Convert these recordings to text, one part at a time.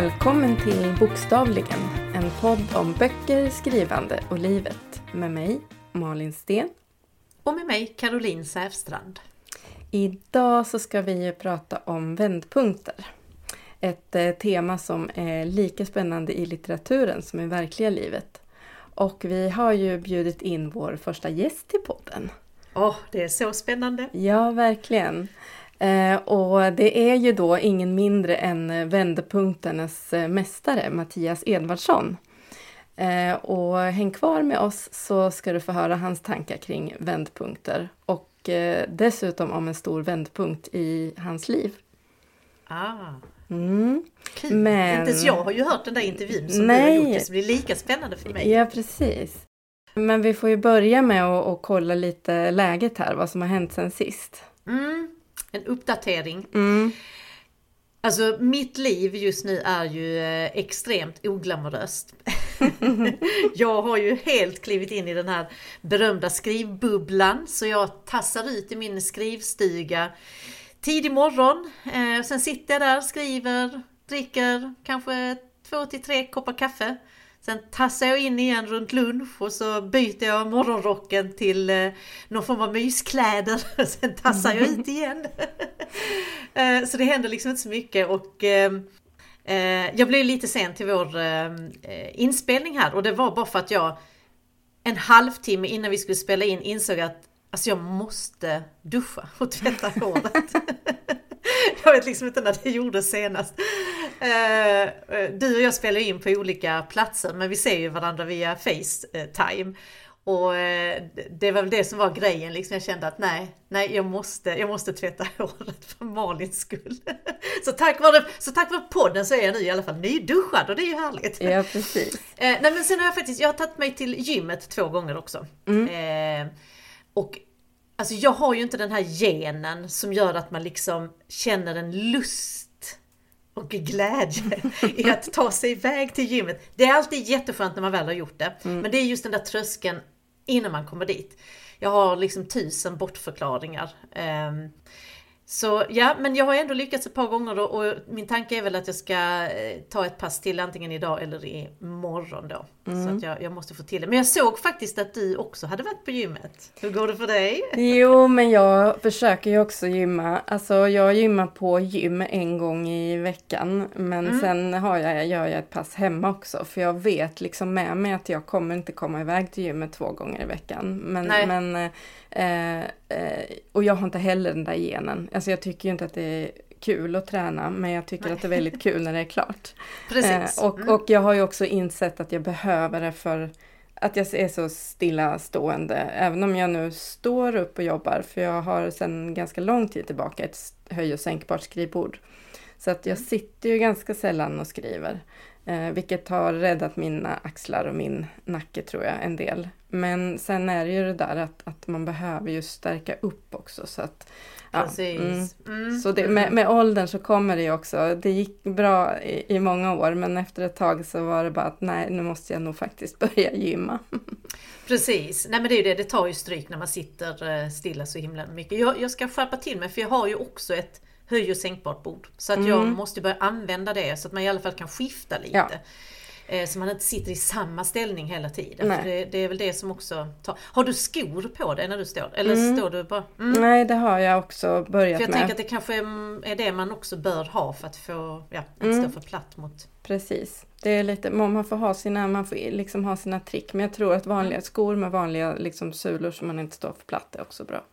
Välkommen till Bokstavligen, en podd om böcker, skrivande och livet. Med mig, Malin Sten. Och med mig, Caroline Säfstrand. Idag så ska vi prata om vändpunkter. Ett eh, tema som är lika spännande i litteraturen som i verkliga livet. Och vi har ju bjudit in vår första gäst till podden. Åh, oh, det är så spännande! Ja, verkligen. Eh, och det är ju då ingen mindre än vändpunkternas eh, mästare Mattias Edvardsson. Eh, och häng kvar med oss så ska du få höra hans tankar kring vändpunkter och eh, dessutom om en stor vändpunkt i hans liv. Ah. Mm. Kul! Men... Inte ens jag har ju hört den där intervjun som Nej. du har gjort, så det blir lika spännande för mig. Ja, precis. Men vi får ju börja med att, att kolla lite läget här, vad som har hänt sen sist. Mm. En uppdatering. Mm. Alltså mitt liv just nu är ju eh, extremt oglamoröst. jag har ju helt klivit in i den här berömda skrivbubblan så jag tassar ut i min skrivstuga tidig morgon. Eh, sen sitter jag där, skriver, dricker kanske två till tre koppar kaffe. Sen tassar jag in igen runt lunch och så byter jag morgonrocken till eh, någon form av myskläder. Sen tassar jag ut igen. eh, så det händer liksom inte så mycket och ehm, eh, jag blev lite sen till vår ehm, eh, inspelning här och det var bara för att jag en halvtimme innan vi skulle spela in insåg att alltså jag måste duscha och tvätta håret. jag vet liksom inte när det gjordes senast. Eh, eh, du och jag spelar in på olika platser men vi ser ju varandra via Facetime. Och eh, det var väl det som var grejen, liksom jag kände att nej, nej jag måste, jag måste tvätta håret för Malins skull. Så tack, vare, så tack vare podden så är jag nu i alla fall nyduschad och det är ju härligt. Ja, precis. nej men sen har jag faktiskt, jag har tagit mig till gymmet två gånger också. Mm. och Alltså jag har ju inte den här genen som gör att man liksom känner en lust och glädje i att ta sig iväg till gymmet. Det är alltid jätteskönt när man väl har gjort det. Mm. Men det är just den där tröskeln innan man kommer dit. Jag har liksom tusen bortförklaringar. Um, så ja, men jag har ändå lyckats ett par gånger och, och, min tanke är väl att jag ska eh, ta ett pass till antingen idag eller imorgon då. Mm. Så att jag, jag, måste få till det. Men jag såg faktiskt att du också hade varit på gymmet. Hur går det för dig? Jo, men jag försöker ju också gymma. Alltså jag gymmar på gym en gång i veckan. Men mm. sen har jag, gör jag ett pass hemma också. För jag vet liksom med mig att jag kommer inte komma iväg till gymmet två gånger i veckan. Men, men eh, Eh, eh, och jag har inte heller den där genen. Alltså jag tycker ju inte att det är kul att träna men jag tycker Nej. att det är väldigt kul när det är klart. Precis. Eh, och, mm. och jag har ju också insett att jag behöver det för att jag är så stillastående. Även om jag nu står upp och jobbar för jag har sedan ganska lång tid tillbaka ett höj och sänkbart skrivbord. Så att jag mm. sitter ju ganska sällan och skriver. Eh, vilket har räddat mina axlar och min nacke tror jag en del. Men sen är det ju det där att, att man behöver ju stärka upp också. Så att, ja, mm. Mm. Så det, med, med åldern så kommer det ju också. Det gick bra i, i, många år men efter ett tag så var det bara att nej nu måste jag nog faktiskt börja gymma. Precis, nej men det är ju det, det tar ju stryk när man sitter eh, stilla så himla mycket. Jag, jag ska skärpa till mig för jag har ju också ett höj och sänkbart bord. Så att mm. jag måste börja använda det så att man i alla fall kan skifta lite. Ja. Eh, så man inte sitter i samma ställning hela tiden. För det, det, är väl det som också tar... Har du skor på dig när du står? Eller mm. står du bara... Mm. Nej det har jag också börjat för jag med. tänker att det kanske är det man också bör ha för att få, ja, inte mm. stå för platt mot... Precis. Det är lite, man får ha sina, man får liksom ha sina trick. Men jag tror att vanliga mm. skor med vanliga liksom sulor som man inte står för platt är också bra.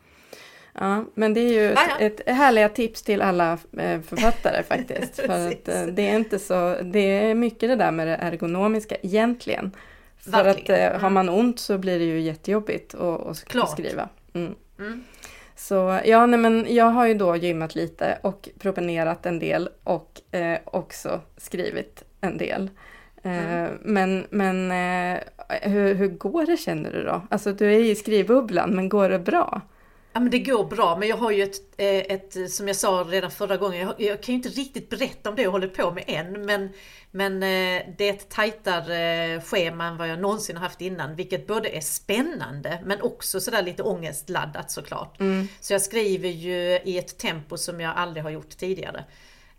Ja, men det är ju ett, ett härliga tips till alla eh, författare faktiskt. för att eh, det är inte så, det är mycket det där med det ergonomiska egentligen. För Verkligen. att eh, har man ont så blir det ju jättejobbigt att, att skriva. Mm. Mm. Så ja, nej, men jag har ju då gymmat lite och promenerat en del och eh, också skrivit en del. Eh, mm. Men, men eh, hur, hur går det känner du då? Alltså du är i skrivbubblan, men går det bra? Ja men det går bra, men jag har ju ett, eh, ett som jag sa redan förra gången, jag, jag kan ju inte riktigt berätta om det jag håller på med än, men, men eh, det är ett tajtare schema än vad jag någonsin har haft innan, vilket både är spännande men också sådär lite ångestladdat såklart. Mm. Så jag skriver ju i ett tempo som jag aldrig har gjort tidigare.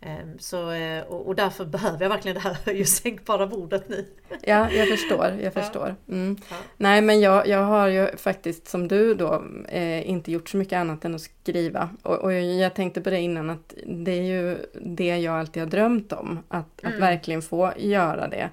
Ehm, så, eh, och därför behöver jag verkligen det här sänkbara bordet nu. Ja, jag förstår. Jag förstår. Mm. Ja. Nej, men jag, jag har ju faktiskt som du då eh, inte gjort så mycket annat än att skriva. Och, och, jag tänkte på det innan att det är ju det jag alltid har drömt om. Att, mm. att verkligen få göra det.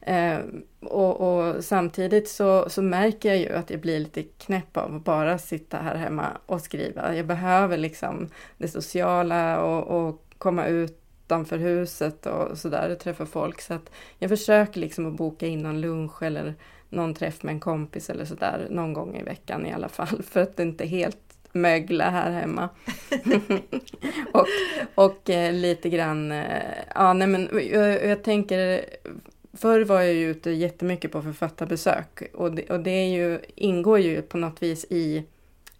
Eh, och, och, samtidigt så, så märker jag ju att jag blir lite knäpp av att bara sitta här hemma och skriva. Jag behöver liksom det sociala och, och komma utanför huset och sådär och träffa folk. Så att jag försöker liksom att boka in någon lunch eller någon träff med en kompis eller sådär någon gång i veckan i alla fall för att det inte är helt mögla här hemma. och och eh, lite grann, eh, ja nej men jag, jag, tänker Förr var jag ju ute jättemycket på författarbesök och det, och det är ju, ingår ju på något vis i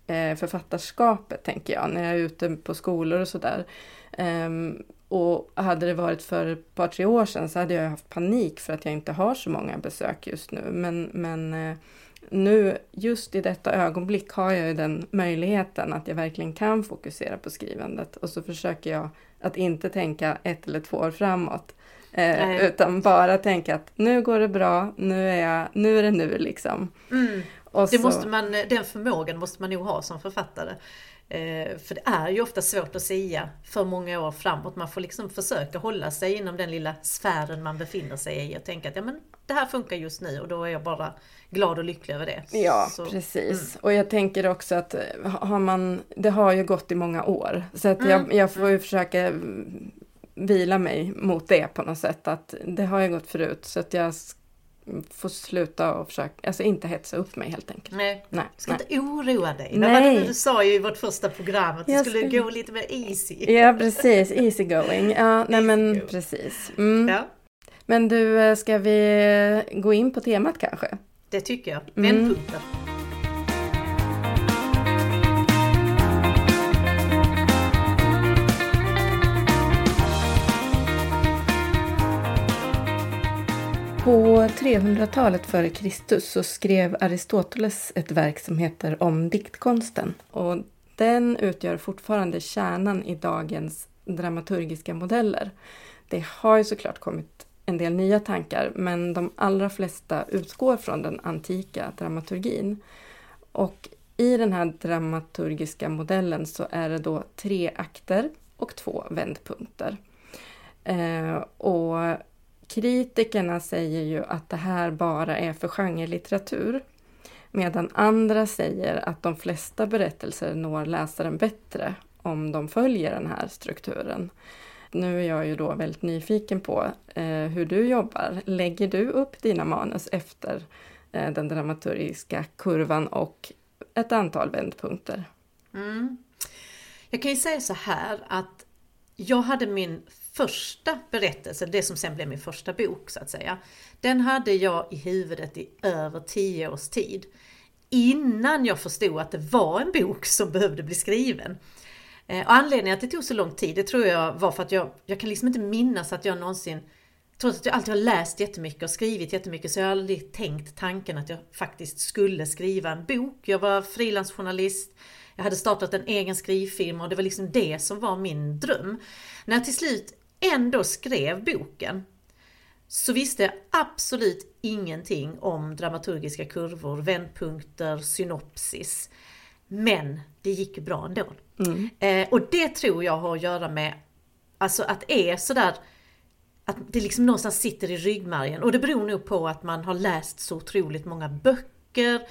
eh, författarskapet tänker jag, när jag är ute på skolor och sådär. Um, och hade det varit för ett par, tre år sedan så hade jag haft panik för att jag inte har så många besök just nu. Men, men eh, nu, just i detta ögonblick, har jag ju den möjligheten att jag verkligen kan fokusera på skrivandet. Och så försöker jag att inte tänka ett eller två år framåt. Eh, utan bara tänka att nu går det bra, nu är, jag, nu är det nu liksom. Mm. Och det så... måste man, den förmågan måste man nog ha som författare. Eh, för det är ju ofta svårt att säga för många år framåt. Man får liksom försöka hålla sig inom den lilla sfären man befinner sig i och tänka att ja, men det här funkar just nu och då är jag bara glad och lycklig över det. Ja, så, precis. Mm. Och jag tänker också att eh, har man, det har ju gått i många år. Så att jag, mm. jag får ju försöka vila mig mot det på något sätt. Att det har ju gått förut så att jag får sluta och försöka, alltså inte hetsa upp mig helt enkelt. Nej, nej ska nej. inte oroa dig. Nej. Du sa ju i vårt första program att du jag skulle ska... gå lite mer easy. Ja precis, easy going. Ja, nej men precis. Mm. Ja. Men du, eh, ska vi gå in på temat kanske? Det tycker jag. Vändpunkten. Mm. På 300-talet före Kristus så skrev Aristoteles ett verk som heter Om diktkonsten. Och den utgör fortfarande kärnan i dagens dramaturgiska modeller. Det har ju såklart kommit en del nya tankar men de allra flesta utgår från den antika dramaturgin. Och i den här dramaturgiska modellen så är det då tre akter och två vändpunkter. Eh, och Kritikerna säger ju att det här bara är för genrelitteratur. Medan andra säger att de flesta berättelser når läsaren bättre om de följer den här strukturen. Nu är jag ju då väldigt nyfiken på eh, hur du jobbar. Lägger du upp dina manus efter eh, den dramaturgiska kurvan och ett antal vändpunkter? Mm. Jag kan ju säga så här att jag hade min första berättelsen, det som sen blev min första bok så att säga, den hade jag i huvudet i över tio års tid. Innan jag förstod att det var en bok som behövde bli skriven. Eh, och anledningen att det tog så lång tid, det tror jag var för att jag, jag kan liksom inte minnas att jag någonsin Trots att jag alltid har läst jättemycket och skrivit jättemycket så jag har aldrig tänkt tanken att jag faktiskt skulle skriva en bok. Jag var frilansjournalist, jag hade startat en egen skrivfirma och det var liksom det som var min dröm. När jag till slut ändå skrev boken så visste jag absolut ingenting om dramaturgiska kurvor, vändpunkter, synopsis. Men det gick bra ändå. Mm. Eh, och det tror jag har att göra med alltså att det är sådär att det liksom någonstans sitter i ryggmärgen och det beror nog på att man har läst så otroligt många böcker,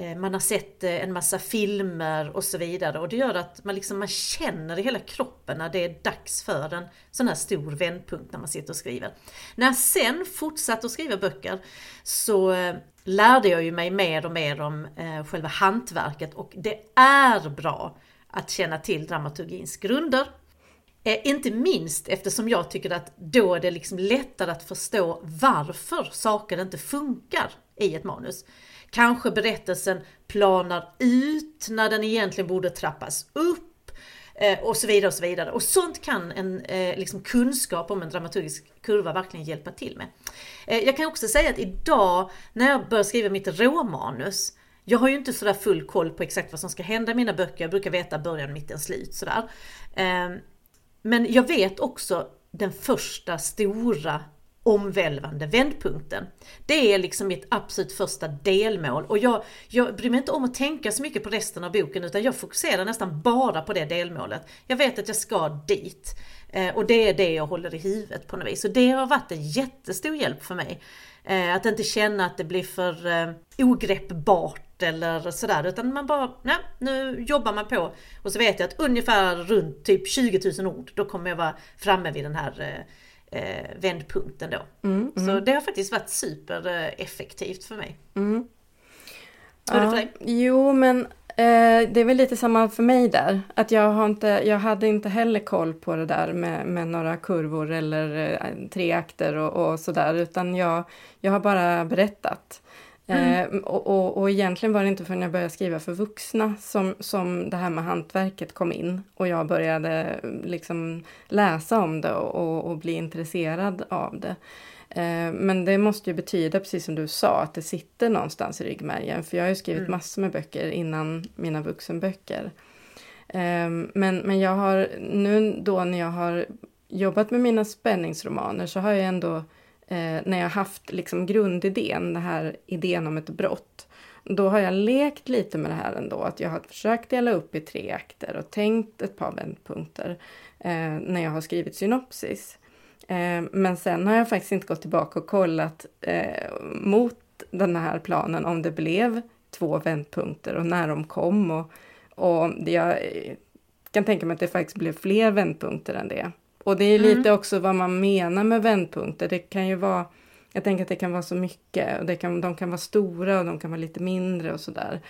Eh, man har sett eh, en massa filmer och så vidare och det gör att man, liksom, man känner i hela kroppen när det är dags för en sån här stor vändpunkt när man sitter och skriver. När jag sen fortsatte att skriva böcker så eh, lärde jag ju mig mer och mer om själva hantverket och det är bra att känna till dramaturgins grunder. inte minst eftersom jag tycker att då är det liksom lättare att förstå varför saker inte funkar i ett manus. Kanske berättelsen planar ut när den egentligen borde trappas upp eh, och så vidare och så vidare. Och sånt kan en eh, liksom kunskap om en dramaturgisk kurva verkligen hjälpa till med. Eh, jag kan också säga att idag när jag börjar skriva mitt råmanus jag har ju inte sådär full koll på exakt vad som ska hända i mina böcker. Jag brukar veta början, mitten, slut sådär. Eh, men jag vet också den första stora omvälvande vändpunkten. Det är liksom mitt absolut första delmål och jag, jag bryr mig inte om att tänka så mycket på resten av boken utan jag fokuserar nästan bara på det delmålet. Jag vet att jag ska dit eh, och det är det jag håller i huvudet på något vis. Och det har varit en jättestor hjälp för mig. Eh, att inte känna att det blir för eh, ogreppbart eller sådär utan man bara, nej, nu jobbar man på och så vet jag att ungefär runt typ 20 000 ord då kommer jag vara framme vid den här eh, vändpunkten då. Mm, mm. Så det har faktiskt varit supereffektivt för mig. Mm. Hur är det för dig? Jo men eh, det är väl lite samma för mig där. Att jag, har inte, jag hade inte heller koll på det där med, med några kurvor eller eh, tre akter och, och sådär utan jag, jag har bara berättat. Mm. Eh, och, och, och egentligen var det inte förrän jag började skriva för vuxna som, som det här med hantverket kom in och jag började liksom läsa om det och, och bli intresserad av det. Eh, men det måste ju betyda, precis som du sa, att det sitter någonstans i ryggmärgen. För jag har ju skrivit mm. massor med böcker innan mina vuxenböcker. Eh, men, men jag har nu då när jag har jobbat med mina spänningsromaner så har jag ändå Eh, när jag haft liksom grundidén, den här idén om ett brott, då har jag lekt lite med det här ändå. Att jag har försökt dela upp i tre akter och tänkt ett par vändpunkter eh, när jag har skrivit synopsis. Eh, men sen har jag faktiskt inte gått tillbaka och kollat eh, mot den här planen om det blev två vändpunkter och när de kom. Och, och jag eh, kan tänka mig att det faktiskt blev fler vändpunkter än det. Och det är lite mm. också vad man menar med vändpunkter. Det kan ju vara, jag tänker att det kan vara så mycket. Och det kan, de kan vara stora och de kan vara lite mindre och sådär.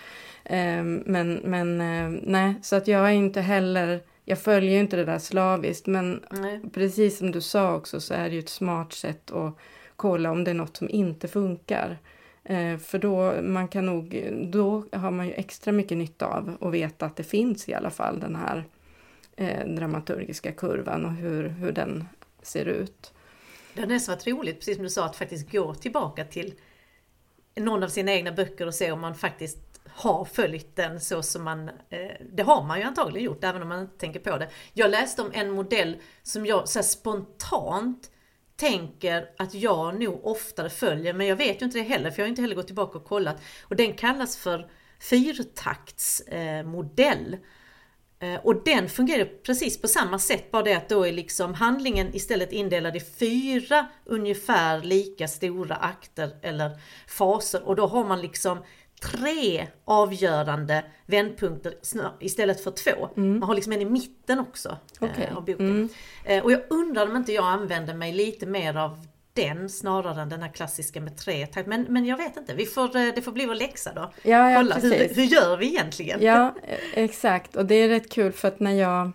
Um, men men uh, nej, så att jag är inte heller, jag följer inte det där slaviskt. Men nej. precis som du sa också så är det ju ett smart sätt att kolla om det är något som inte funkar. Uh, för då, man kan nog, då har man ju extra mycket nytta av att veta att det finns i alla fall den här eh, dramaturgiska kurvan och hur, hur den ser ut. Det har nästan varit roligt, precis som du sa, att faktiskt gå tillbaka till någon av sina egna böcker och se om man faktiskt har följt den så som man, eh, det har man ju antagligen gjort även om man inte tänker på det. Jag läste om en modell som jag så spontant tänker att jag nog oftare följer, men jag vet ju inte det heller för jag har inte heller gått tillbaka och kollat. Och den kallas för fyrtaktsmodell. Eh, Eh, och den fungerar precis på samma sätt, bara det att då är liksom handlingen istället indelad i fyra ungefär lika stora akter eller faser och då har man liksom tre avgörande vändpunkter istället för två. Mm. Man har liksom en i mitten också okay. av boken. Mm. Eh, och jag undrar om inte jag använder mig lite mer av den snarare än den här klassiska med tre takt. Men, men jag vet inte, vi får, eh, det får bli vår läxa då. Ja, ja, Kolla, hur, hur gör vi egentligen? Ja, exakt. Och det är rätt kul för att när jag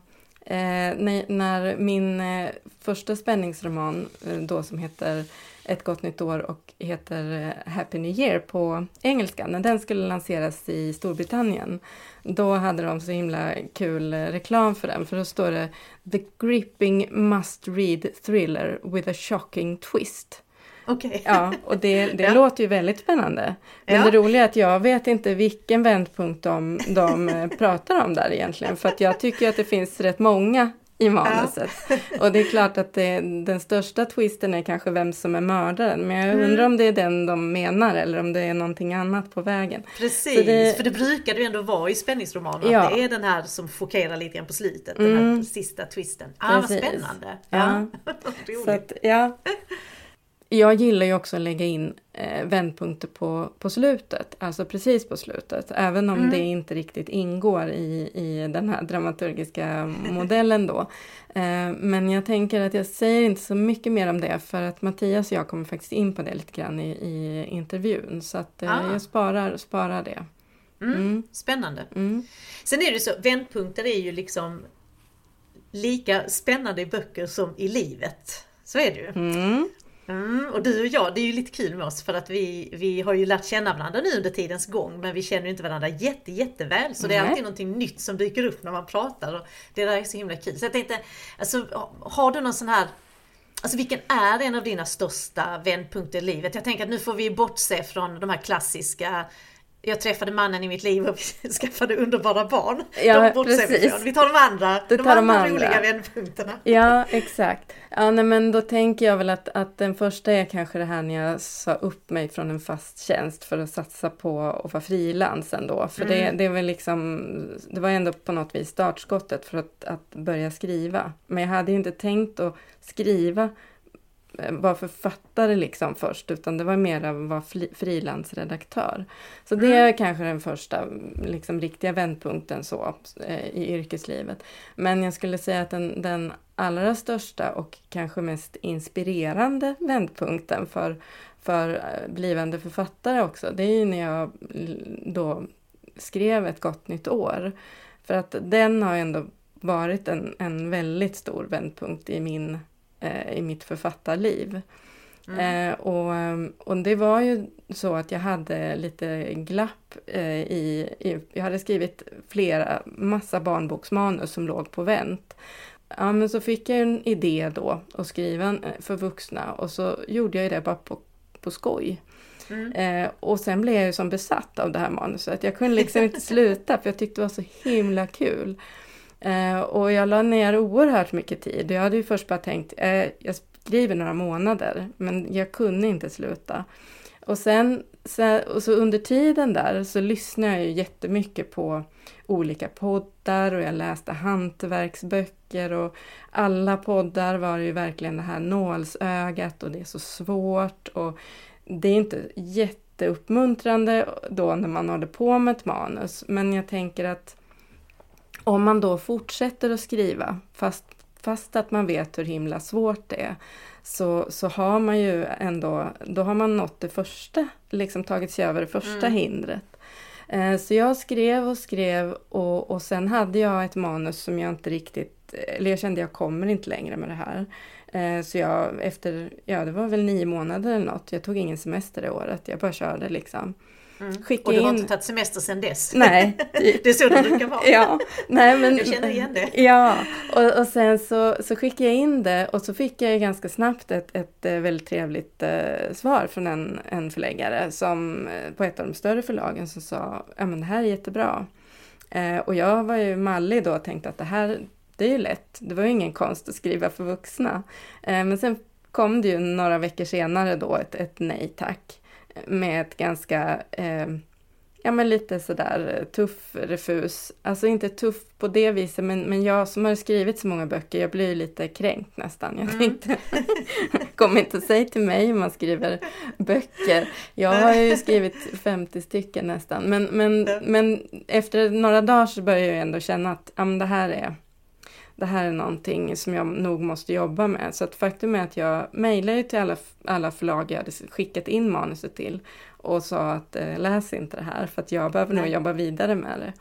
eh, när, när, min eh, första spänningsroman eh, då som heter Ett gott nytt år och heter eh, Happy New Year på engelska, när den skulle lanseras i Storbritannien då hade de så himla kul eh, reklam för den, för då står det The gripping must read thriller with a shocking twist. Okay. Ja, och det, det ja. låter ju väldigt spännande. Men ja. det roliga är att jag vet inte vilken vändpunkt de, de eh, pratar om där egentligen. För att jag tycker att det finns rätt många i manuset. Ja. Och det är klart att det, den största twisten är kanske vem som är mördaren. Men jag mm. undrar om det är den de menar eller om det är någonting annat på vägen. Precis, det, för det brukar ju ändå vara i spänningsromaner. Ja. Att det är den här som fokuserar lite grann på slutet. Mm. Den här mm. sista twisten. Ah, vad spännande! Ja. ja. Så att, ja. Jag gillar ju också att lägga in eh, vändpunkter på, på slutet, alltså precis på slutet, även om mm. det inte riktigt ingår i, i den här dramaturgiska modellen då. Eh, men jag tänker att jag säger inte så mycket mer om det för att Mattias och jag kommer faktiskt in på det lite grann i, i intervjun så att eh, ah. jag sparar, sparar det. Mm. Mm. Spännande. Mm. Sen är det så, vändpunkter är ju liksom lika spännande i böcker som i livet. Så är det ju. Mm. Mm, och du och jag, det är ju lite kul med oss för att vi, vi har ju lärt känna varandra nu under tidens gång men vi känner inte varandra jätte, jätteväl så det är alltid någonting nytt som dyker upp när man pratar och det där är så himla kul. Så jag tänkte, alltså, har du någon sån här Alltså vilken är en av dina största vändpunkter i livet? Jag tänker att nu får vi bortse från de här klassiska jag träffade mannen i mitt liv och vi skaffade underbara barn. Ja, de precis. Vi tar de andra, Du de tar andra, andra. roliga vändpunkterna. Ja, exakt. Ja, nej, men då tänker jag väl att, att den första är kanske det här när jag sa upp mig från en fast tjänst för att satsa på att vara frilans ändå. För det, Mm. det, är väl liksom, det var ändå på något vis startskottet för att, att börja skriva. Men jag hade ju inte tänkt att skriva eh, vara författare liksom först, utan det var mer att vara frilansredaktör. Så det Mm. är kanske den första liksom, riktiga vändpunkten så, eh, i yrkeslivet. Men jag skulle säga att den, den allra största och kanske mest inspirerande vändpunkten för, för eh, blivande författare också, det är ju när jag då skrev Ett gott nytt år. För att den har ändå varit en, en väldigt stor vändpunkt i, min, eh, i mitt författarliv. Mm. Eh, och, och det var ju så att jag hade lite glapp eh, i, i... Jag hade skrivit flera, massa barnboksmanus som låg på vänt. Ja, men så fick jag en idé då att skriva en, eh, för vuxna och så gjorde jag det bara på, på skoj. Mm. Eh, och sen blev jag ju som besatt av det här manuset. Jag kunde liksom inte sluta för jag tyckte det var så himla kul. Eh, och jag la ner oerhört mycket tid. Jag hade ju först bara tänkt, eh, jag skriver några månader, men jag kunde inte sluta. Och sen, sen och så under tiden där så lyssnade jag ju jättemycket på olika poddar och jag läste hantverksböcker och alla poddar var ju verkligen det här nålsögat och det är så svårt och det är inte jätteuppmuntrande då när man håller på med ett manus, men jag tänker att om man då fortsätter att skriva, fast, fast att man vet hur himla svårt det är, så, så har man ju ändå, då har man nått det första, liksom tagit sig över det första Mm. hindret. Eh, Så jag skrev och skrev och, och sen hade jag ett manus som jag inte riktigt, eller jag kände jag kommer inte längre med det här. Eh, Så jag efter, ja det var väl nio månader eller något, jag tog ingen semester det året, jag bara körde liksom. Mm. Skicka Och du har in- inte tagit semester sedan dess? Nej, Det är så det brukar vara. ja, nej men... Jag känner igen det. Ja, och, och sen så, så skickade jag in det och så fick jag ganska snabbt ett, ett eh, väldigt trevligt eh, svar från en, en förläggare som, eh, på ett av de större förlagen som sa ja men det här är jättebra. Eh, och jag var ju mallig då och tänkte att det här, det är ju lätt. Det var ju ingen konst att skriva för vuxna. Eh, men sen kom det ju några veckor senare då ett, ett nej tack. Med ett ganska eh, ja men lite sådär eh, tuff refus. Alltså inte tuff på det viset, men, men jag som har skrivit så många böcker, jag blir lite kränkt nästan. Jag Mm. tänkte, kom inte och säg till mig hur man skriver böcker. Jag har ju skrivit 50 stycken nästan, men, men, men efter några dagar så börjar jag ändå känna att ja, det här är det här är någonting som jag nog måste jobba med. Så att faktum är att jag mejlade till alla, alla förlag jag hade skickat in manuset till och sa att eh, läs inte det här för att jag behöver nog jobba vidare med det.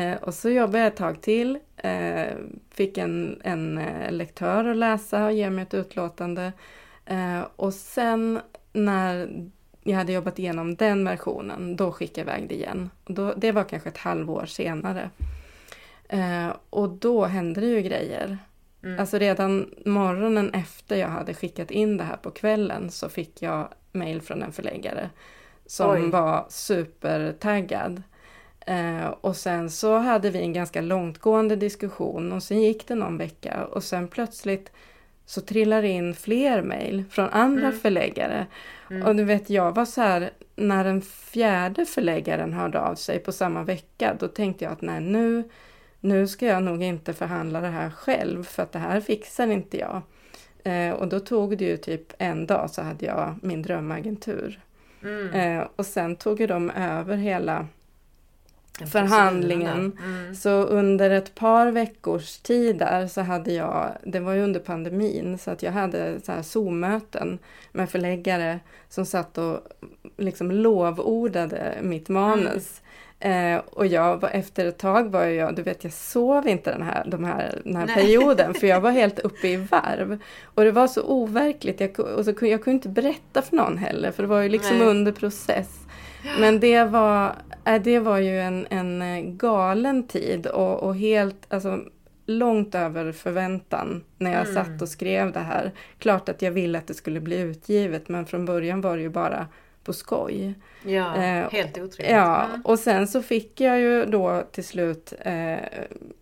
Eh, och så jobbade jag ett tag till, eh, fick en, en eh, lektör att läsa och ge mig ett utlåtande. Eh, och sen när jag hade jobbat igenom den versionen, då skickade jag iväg det igen. Och då, det var kanske ett halvår senare. Eh, och då hände det ju grejer. Mm. Alltså redan morgonen efter jag hade skickat in det här på kvällen så fick jag mail från en förläggare som Oj. var supertaggad. Eh, och sen så hade vi en ganska långtgående diskussion och sen gick det någon vecka och sen plötsligt så trillar det in fler mail från andra Mm. förläggare. Mm. Och du vet, jag var så här, när den fjärde förläggaren hörde av sig på samma vecka, då tänkte jag att nej, nu, nu ska jag nog inte förhandla det här själv, för att det här fixar inte jag. Eh, och då tog det ju typ en dag så hade jag min drömagentur. Mm. Eh, och sen tog ju de över hela förhandlingen. Mm. så under ett par veckors tid där så hade jag, det var ju under pandemin, så att jag hade så här Zoom-möten med förläggare som satt och liksom lovordade mitt manus. Eh, och jag var, efter ett tag var jag, du vet jag sov inte den här, de här, den här Nej. perioden för jag var helt uppe i varv. Och det var så overkligt, jag, och så, kunde- jag kunde inte berätta för någon heller för det var ju liksom Nej. under process. Men det var, äh, det var ju en, en eh, galen tid och, och helt, alltså långt över förväntan när jag Mm. satt och skrev det här. Klart att jag ville att det skulle bli utgivet men från början var det ju bara på skoj. Ja, Eh, helt otroligt. Ja, Mm. och sen så fick jag ju då till slut eh,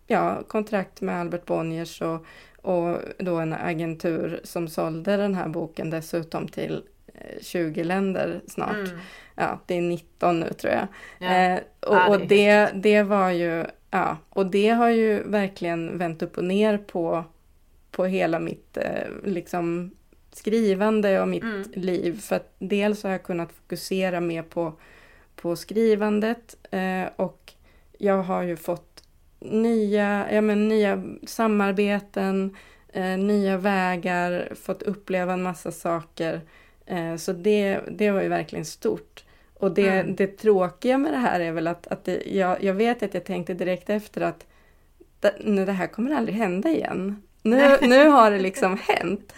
ja, kontrakt med Albert Bonniers och, och då en agentur som sålde den här boken dessutom till eh, 20 länder snart. Mm. Ja, det är 19 nu tror jag. Ja. Eh, och Ja, det och det, det var ju, ja, och det har ju verkligen vänt upp och ner på, på hela mitt eh, liksom skrivande och mitt Mm. liv. För att dels har jag kunnat fokusera mer på, på skrivandet eh, och jag har ju fått nya, ja, men, nya samarbeten, eh, nya vägar, fått uppleva en massa saker. Eh, så det, det var ju verkligen stort. Och det, Mm. det tråkiga med det här är väl att, att det, jag, jag vet att jag tänkte direkt efter att det, nej, det här kommer aldrig hända igen. Nu, nu har det liksom hänt.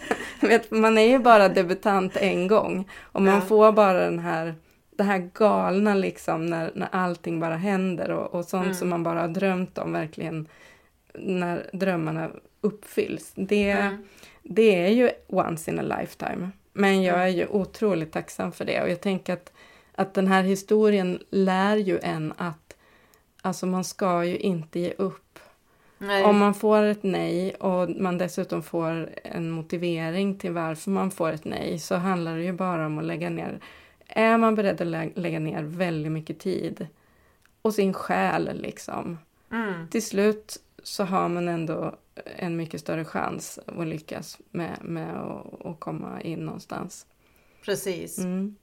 Man är ju bara debutant en gång och man får bara den här, det här galna liksom när, när allting bara händer och, och sånt Mm. som man bara har drömt om verkligen när drömmarna uppfylls. Det, Mm. det är ju once in a lifetime. Men jag Mm. är ju otroligt tacksam för det och jag tänker att, att den här historien lär ju en att alltså man ska ju inte ge upp. Nej. Om man får ett nej och man dessutom får en motivering till varför man får ett nej så handlar det ju bara om att lägga ner. Är man beredd att lä- lägga ner väldigt mycket tid och sin själ liksom. Mm. Till slut så har man ändå en mycket större chans att lyckas med, med att, komma in någonstans. Precis. Mm.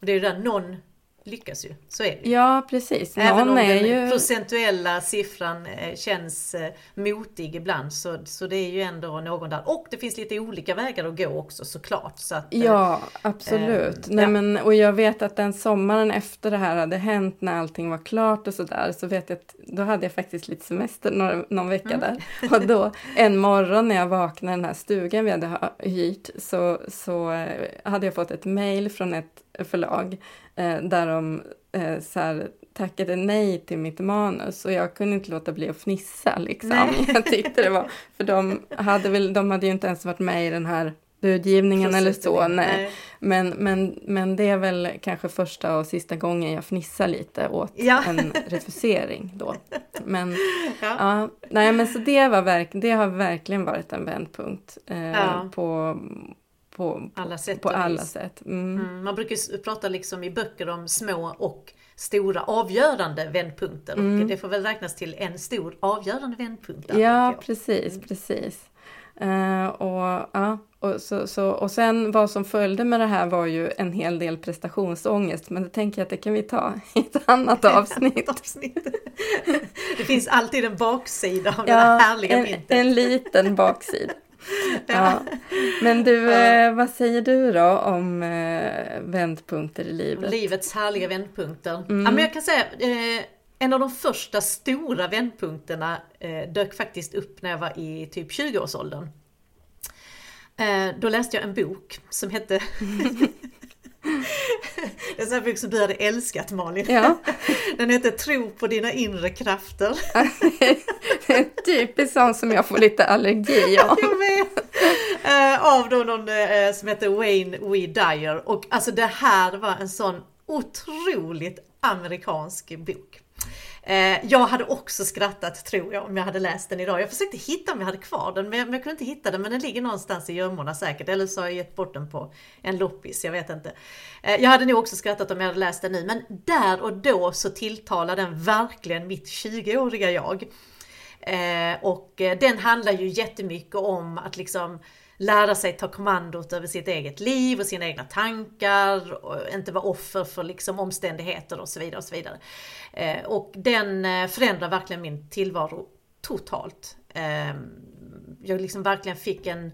Och det är ju där någon lyckas ju. Så är det ju. Ja, precis. Även Någon om är den ju... procentuella siffran eh, känns eh, motig ibland så, så det är ju ändå någon där. Och det finns lite olika vägar att gå också såklart. Så att, eh, Ja, absolut. eh, Nej, ja. men, och jag vet att den sommaren efter det här hade hänt när allting var klart och sådär så vet jag att då hade jag faktiskt lite semester några, någon vecka Mm. där. Och då en morgon när jag vaknade i den här stugan vi hade ha- hyrt så, så hade jag fått ett mejl från ett förlag där de eh, så här, tackade nej till mitt manus och jag kunde inte låta bli att fnissa liksom. Nej. Jag tyckte det var, för de hade, väl, de hade ju inte ens varit med i den här budgivningen eller så. Nej. Men, men, men det är väl kanske första och sista gången jag fnissar lite åt Ja. en refusering då. Men, Ja. ja, nej, men så det, var verk, det har verkligen varit en vändpunkt eh, Ja. på, på, Alla sätt på alla sätt. Mm. Mm, man brukar prata liksom i böcker om små och stora avgörande vändpunkter. Mm. Och det får väl räknas till en stor avgörande vändpunkt. Ja, tänker jag. precis, precis. Eh, och, ja, och, så, så, och sen vad som följde med det här var ju en hel del prestationsångest, men det tänker jag att det kan vi ta i ett annat avsnitt. det finns alltid en baksida av Ja, här härliga en, myntet. en liten baksida. Ja. Men du, eh, vad säger du då om eh, vändpunkter i livet? Livets härliga vändpunkter. Mm. Ja, men jag kan säga, eh, en av de första stora vändpunkterna dök faktiskt upp när jag var i typ 20-årsåldern. Eh, då läste jag en bok som hette Det är en sån här bok som du hade älskat Malin. Ja, Den heter Tro på dina inre krafter. det är typiskt sånt som jag får lite allergi av. Jag vet! Eh, av då någon eh, som heter Wayne We Dyer. Och alltså det här var en sån otroligt amerikansk bok. Eh, jag hade också skrattat tror jag om jag hade läst den idag. Jag försökte hitta om jag hade kvar den men jag, men jag kunde inte hitta den. Men den ligger någonstans i gömmorna säkert. Eller så har jag gett bort den på en loppis, jag vet inte. Eh, jag hade nog också skrattat om jag hade läst den nu. Men där och då så tilltalar den verkligen mitt 20-åriga jag. Eh, och eh, den handlar ju jättemycket om att liksom lära sig ta kommandot över sitt eget liv och sina egna tankar och inte vara offer för liksom omständigheter och så vidare. Och så vidare. Eh, och den eh, förändrar verkligen min tillvaro totalt. Eh, jag liksom verkligen fick en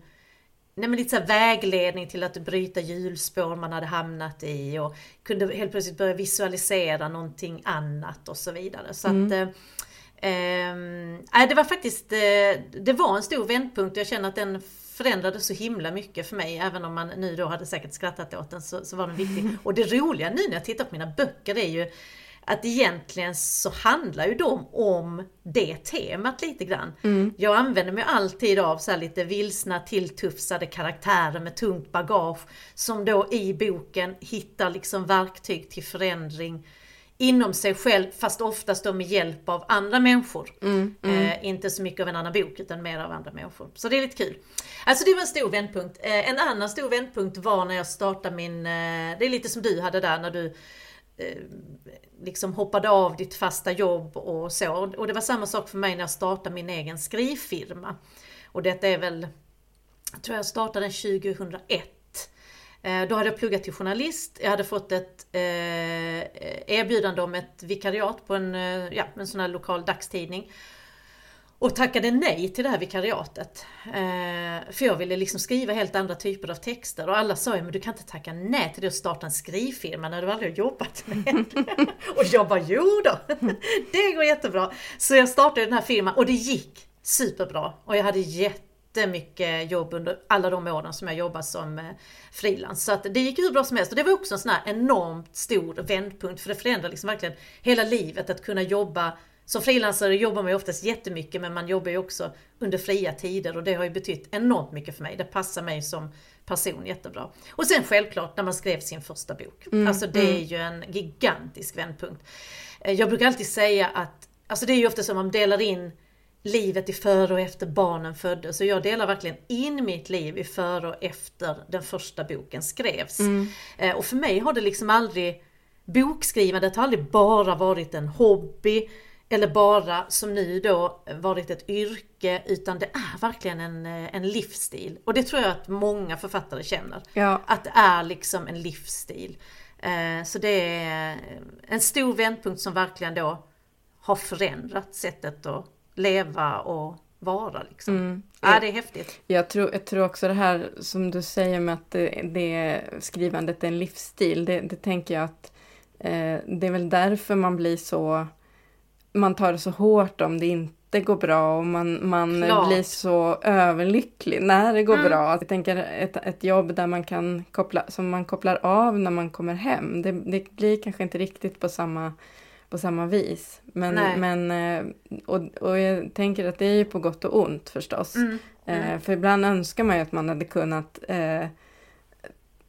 nej men lite så vägledning till att bryta hjulspår man hade hamnat i och kunde helt plötsligt börja visualisera någonting annat och så vidare. Så att eh, ehm, det var faktiskt, det var en stor vändpunkt och jag känner att den förändrade så himla mycket för mig. Även om man nu då hade säkert skrattat åt den så, så var den viktig. Och det roliga nu när jag tittar på mina böcker är ju att egentligen så handlar ju de om det temat lite grann. Jag använder mig alltid av så lite vilsna tilltufsade karaktärer med tungt bagage som då i boken hittar liksom verktyg till förändring inom sig själv fast oftast då med hjälp av andra människor. Eh, inte så mycket av en annan bok utan mer av andra människor. Så det är lite kul. Alltså det var en stor vändpunkt. Eh, en annan stor vändpunkt var när jag startade min, eh, det är lite som du hade där när du eh, liksom hoppade av ditt fasta jobb och så. Och det var samma sak för mig när jag startade min egen skrivfirma. Och detta är väl, jag tror jag startade den 2001. Eh, då hade jag pluggat till journalist, jag hade fått ett eh, erbjudande om ett vikariat på en, eh, ja, en sån här lokal dagstidning. Och tackade nej till det här vikariatet. Eh, för jag ville liksom skriva helt andra typer av texter och alla sa ju men du kan inte tacka nej till det och starta en skrivfirma när du aldrig har jobbat med det. och jag bara jo då, det går jättebra. Så jag startade den här firman och det gick superbra och jag hade jättemycket jobb under alla de åren som jag jobbade som eh, frilans. Så att det gick hur bra som helst och det var också en sån här enormt stor vändpunkt för det förändrar liksom verkligen hela livet att kunna jobba som frilansare jobbar man ju oftast jättemycket men man jobbar ju också under fria tider och det har ju betytt enormt mycket för mig. Det passar mig som person jättebra. Och sen självklart när man skrev sin första bok. Alltså det är ju en gigantisk vändpunkt. Eh, Jag brukar alltid säga att, alltså det är ju ofta som man delar in livet i före och efter barnen föddes. Så jag delar verkligen in mitt liv i före och efter den första boken skrevs. Eh, Och för mig har det liksom aldrig, bokskrivandet har aldrig bara varit en hobby eller bara som nu då varit ett yrke utan det är verkligen en, eh, en livsstil. Och det tror jag att många författare känner. Ja. Att det är liksom en livsstil. Eh, Så det är en stor vändpunkt som verkligen då har förändrat sättet att leva och vara liksom. Ja, det är häftigt. Jag tror, jag tror också det här som du säger med att det, det skrivandet är en livsstil. Det, det tänker jag att eh, det är väl därför man blir så... Man tar det så hårt om det inte går bra och man, man Klart. blir så överlycklig när det går bra. Jag tänker ett, ett jobb där man kan koppla, som man kopplar av när man kommer hem. Det, det blir kanske inte riktigt på samma på samma vis. Men, Nej. men eh, och, och jag tänker att det är ju på gott och ont förstås. Mm. Eh, för ibland önskar man ju att man hade kunnat eh,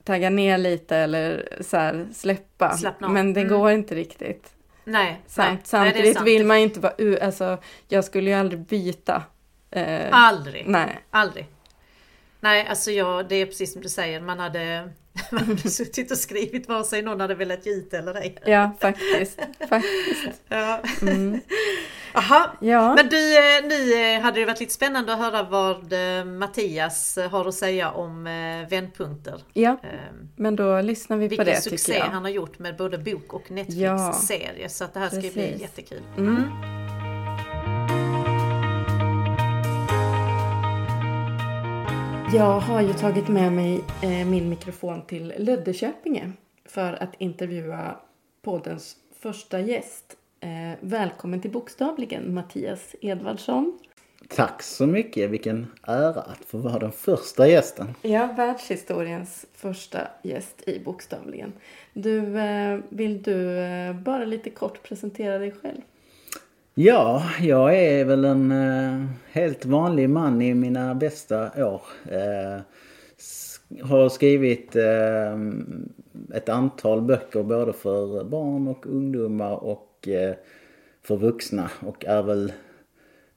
tagga ner lite eller så här, släppa. Men det Mm. går inte riktigt. Nej, Samt, nej. samtidigt nej, vill man ju inte vara u- alltså jag skulle ju aldrig byta. Eh, Aldrig. nej. Aldrig. Nej, alltså jag, det är precis som du säger, man hade, man hade suttit och skrivit vare sig någon hade velat ge ut eller ej. Ja, faktiskt. faktiskt. Ja. Mm. Aha. Ja. Men du, eh, nu eh, hade det varit lite spännande att höra vad eh, Mattias har att säga om vändpunkter. ja, Eh, men då lyssnar vi på Vilken det succé tycker jag. han har gjort med både bok och Ja. Netflix-serie. Så att det här ska bli Precis. jättekul. Mm. Jag har ju tagit med mig eh, min mikrofon till Löddeköpinge för att intervjua poddens första gäst. Eh, välkommen till Bokstavligen Mattias Edvardsson. Tack så mycket. Vilken ära att få vara den första gästen. Ja, världshistoriens första gäst i Bokstavligen. Du, eh, vill du bara lite kort presentera dig själv? Ja, jag är väl en eh, helt vanlig man i mina bästa år. Eh, har skrivit eh, ett antal böcker både för barn och ungdomar och eh, för vuxna och är väl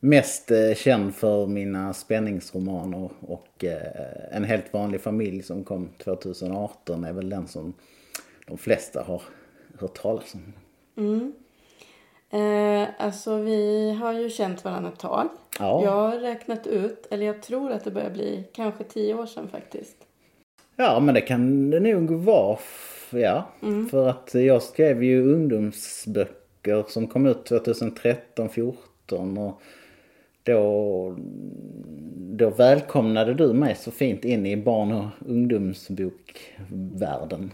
mest eh, känd för mina spänningsromaner och eh, En helt vanlig familj som kom 2018 är väl den som de flesta har hört talas om. Mm. Eh, alltså vi har ju känt varandra ett tag. Ja. Jag har räknat ut, eller jag tror att det börjar bli kanske tio år sedan faktiskt. Ja, men det kan det nog vara. Ja, för att jag skrev ju ungdomsböcker som kom ut 2013, 14 och då, då välkomnade du mig så fint in i barn och ungdomsbokvärlden.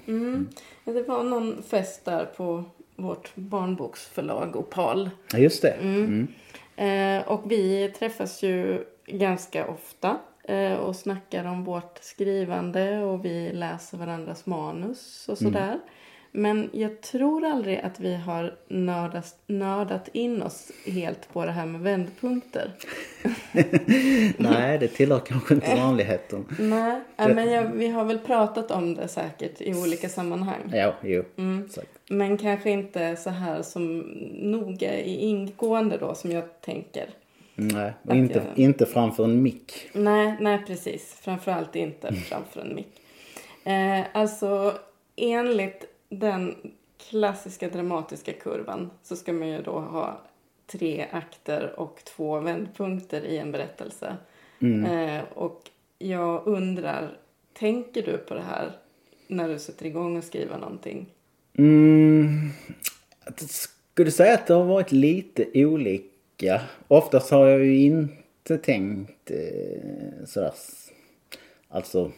Ja, Det var någon fest där på vårt barnboksförlag Opal. Ja, just det. Mm. Eh, och vi träffas ju ganska ofta eh, och snackar om vårt skrivande och vi läser varandras manus och sådär. Men jag tror aldrig att vi har nördat, nördat in oss helt på det här med vändpunkter. Nej, det tillhör kanske inte vanligheten. Nej, det... men jag, vi har väl pratat om det säkert i olika sammanhang. Ja, jo. Mm. Men kanske inte så här som noga i ingående då som jag tänker. Nej, och inte, jag... inte framför en mick. Nej, nej precis. Framförallt inte framför en mick. Eh, alltså enligt den klassiska dramatiska kurvan så ska man ju då ha tre akter och två vändpunkter i en berättelse. Mm. Eh, och jag undrar, tänker du på det här när du sätter igång och skriver någonting? Mm, skulle säga att det har varit lite olika. Oftast har jag ju inte tänkt eh, sådär, alltså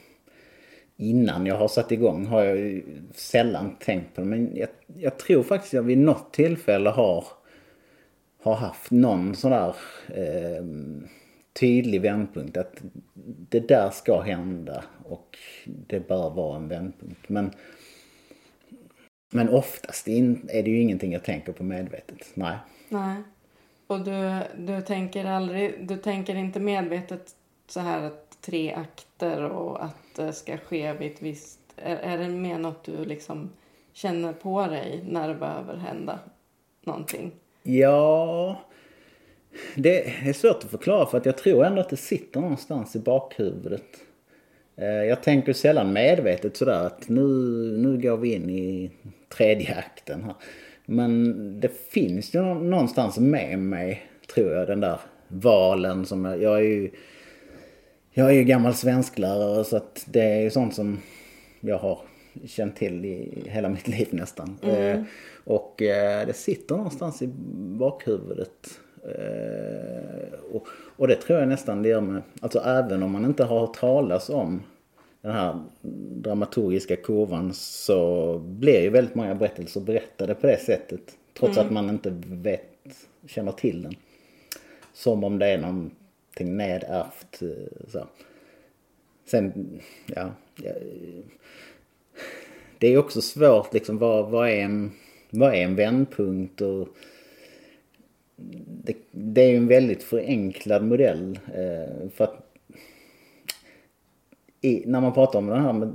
innan jag har satt igång har jag ju sällan tänkt på det. Men jag, jag tror faktiskt att jag vid något tillfälle har, har haft någon sån där eh, tydlig vändpunkt. Att det där ska hända och det bör vara en vändpunkt. Men, men oftast är det ju ingenting jag tänker på medvetet. Nej. Nej. Och du, du tänker aldrig, du tänker inte medvetet så här att tre akter och att det ska ske vid ett visst... Är, är det mer något du liksom känner på dig när det behöver hända någonting? Ja, det är svårt att förklara för att jag tror ändå att det sitter någonstans i bakhuvudet. Eh, jag tänker sällan medvetet sådär att nu, nu går vi in i tredje akten här. Men det finns ju någonstans med mig, tror jag, den där valen som jag, jag är ju jag är ju gammal svensklärare så att det är ju sånt som jag har känt till i hela mitt liv nästan. Mm. Eh, och eh, det sitter någonstans i bakhuvudet. Eh, och, och, det tror jag nästan det gör med, alltså även om man inte har hört talas om den här dramaturgiska kurvan så blir ju väldigt många berättelser berättade på det sättet. Trots mm. att man inte vet, känner till den. Som om det är någon någonting nedärvt. Eh, så. Sen, ja. Det är också svårt liksom, vad, vad, är, en, vad är en vändpunkt? Och det, det är ju en väldigt förenklad modell. Eh, för att i, när man pratar om den här med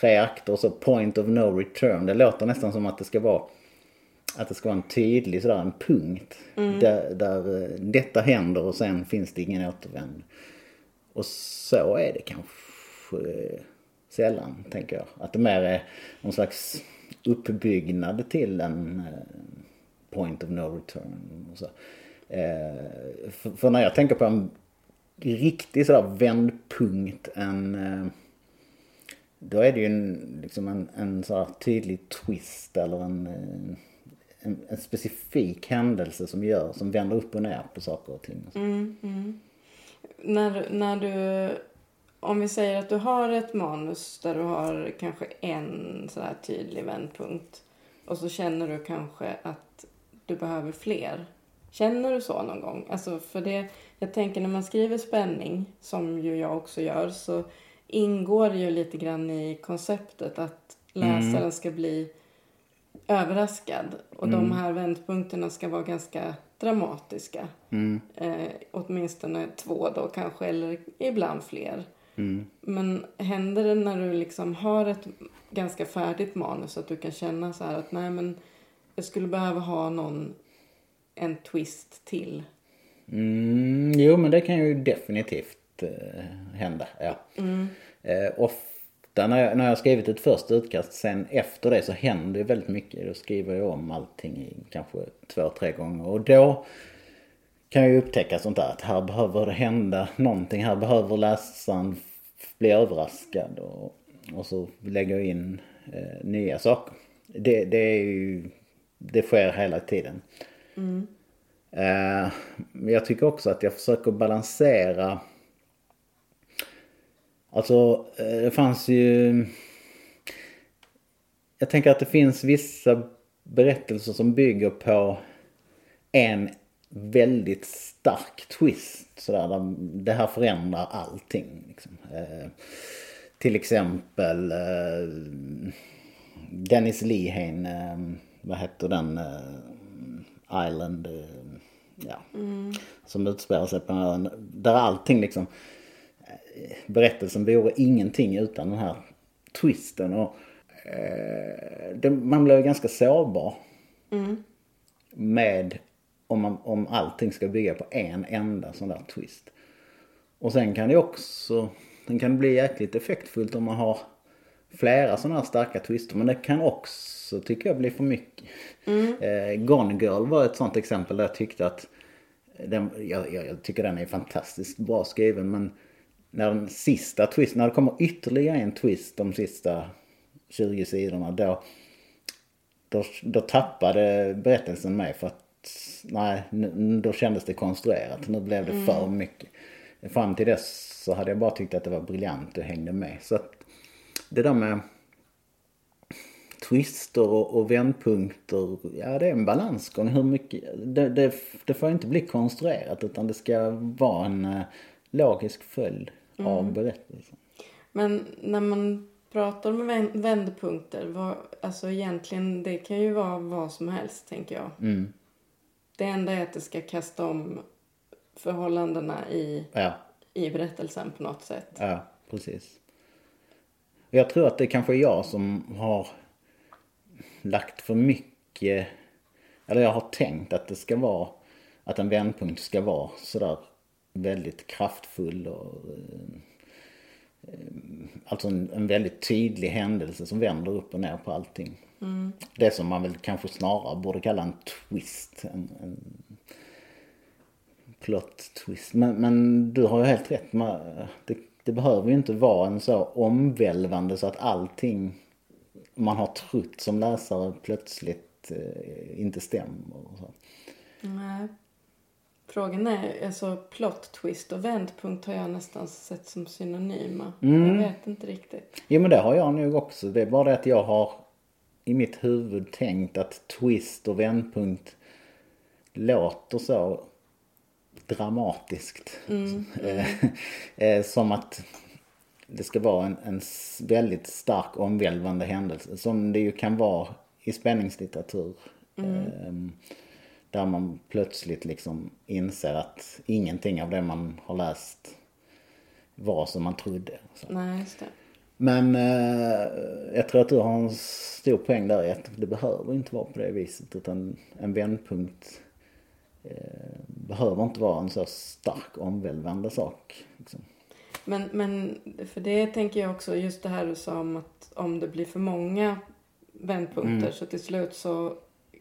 tre akter och så point of no return. Det låter nästan som att det ska vara att det ska vara en tydlig sådär, en punkt. Mm. Där, där eh, detta händer och sen finns det ingen återvändo. Och så är det kanske eh, sällan, tänker jag. Att det mer är någon slags uppbyggnad till en eh, point of no return. Och så. För, för, när jag tänker på en riktig sådär vändpunkt, en då är det ju en, liksom en, en sådär tydlig twist eller en en, en, specifik händelse som gör, som vänder upp och ner på saker och ting. Mm, mm. När, när du, om vi säger att du har ett manus där du har kanske en sådär tydlig vändpunkt och så känner du kanske att du behöver fler. Känner du så någon gång? Alltså för det, jag tänker när man skriver spänning, som ju jag också gör, så ingår det ju lite grann i konceptet att läsaren mm. ska bli överraskad. Och mm. de här vändpunkterna ska vara ganska dramatiska. Mm. Eh, åtminstone två då kanske, eller ibland fler. Mm. Men händer det när du liksom har ett ganska färdigt manus att du kan känna så här att nej men jag skulle behöva ha någon, en twist till? Mm, jo men det kan ju definitivt eh, hända, ja. Mm. Eh, och ofta när jag, när jag har skrivit ett första utkast, sen efter det så händer det väldigt mycket. Då skriver jag om allting i kanske två, tre gånger. Och då kan jag upptäcka sånt där att här behöver det hända någonting. Här behöver läsaren bli överraskad. Och, och så lägger jag in eh, nya saker. Det, det är ju, det sker hela tiden. Mm. Eh, jag tycker också att jag försöker balansera Alltså, eh, det fanns ju... Jag tänker att det finns vissa berättelser som bygger på en väldigt stark twist. Sådär, där det här förändrar allting. Liksom. Eh, till exempel, eh, Dennis Lehane, eh, vad heter den? Eh, Island. Eh, ja. Mm. Som utspelar sig på ön. Där allting liksom. Berättelsen vore ingenting utan den här twisten. Och, eh, det, man blir ganska sårbar. Med om, man, om allting ska bygga på en enda sån där twist. Och sen kan det också, den kan bli jäkligt effektfullt om man har flera sådana här starka twister. Men det kan också, tycker jag, bli för mycket. Eh, Gone Girl var ett sånt exempel där jag tyckte att, den, jag, jag, jag tycker den är fantastiskt bra skriven men när den sista twisten, när det kommer ytterligare en twist de sista 20 sidorna då, då, då tappade berättelsen mig för att nej, nu- då kändes det konstruerat. Nu blev det för mycket. Fram till dess så hade jag bara tyckt att det var briljant och hängde med. Så att det där med twister och, och vändpunkter, ja det är en balansgång. Hur mycket, det, det, det får inte bli konstruerat utan det ska vara en eh, logisk följd av berättelsen. Men när man pratar om vän- vändpunkter, vad, alltså egentligen det kan ju vara vad som helst tänker jag. Mm. Det enda är att det ska kasta om förhållandena i, Ja, i berättelsen på något sätt. ja precis. Jag tror att det kanske är jag som har lagt för mycket, eller jag har tänkt att det ska vara, att en vändpunkt ska vara sådär väldigt kraftfull och eh, eh, Alltså en, en väldigt tydlig händelse som vänder upp och ner på allting. Det som man väl kanske snarare borde kalla en twist. En, en plot twist. Men, men du har ju helt rätt. Man, det, det behöver ju inte vara en så omvälvande så att allting man har trott som läsare plötsligt eh, inte stämmer. Nej. Frågan är, alltså plot twist och vändpunkt har jag nästan sett som synonyma. Jag vet inte riktigt. Jo men det har jag nog också. Det är bara det att jag har i mitt huvud tänkt att twist och vändpunkt låter så dramatiskt. Eh, eh, Som att det ska vara en, en väldigt stark omvälvande händelse. Som det ju kan vara i spänningslitteratur. Eh, Där man plötsligt liksom inser att ingenting av det man har läst var som man trodde. Så. Nej, just det. Men eh, jag tror att du har en stor poäng där i att det behöver inte vara på det viset. Utan en vändpunkt eh, behöver inte vara en så stark omvälvande sak. Liksom. Men, men för det tänker jag också, just det här du sa om att om det blir för många vändpunkter så till slut så